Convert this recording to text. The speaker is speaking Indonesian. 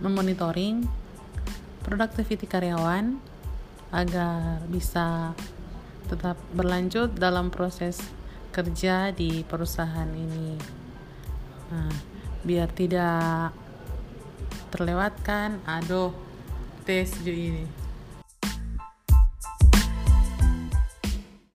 memonitoring produktiviti karyawan agar bisa tetap berlanjut dalam proses kerja di perusahaan ini. Nah, biar tidak terlewatkan, aduh, tes ini.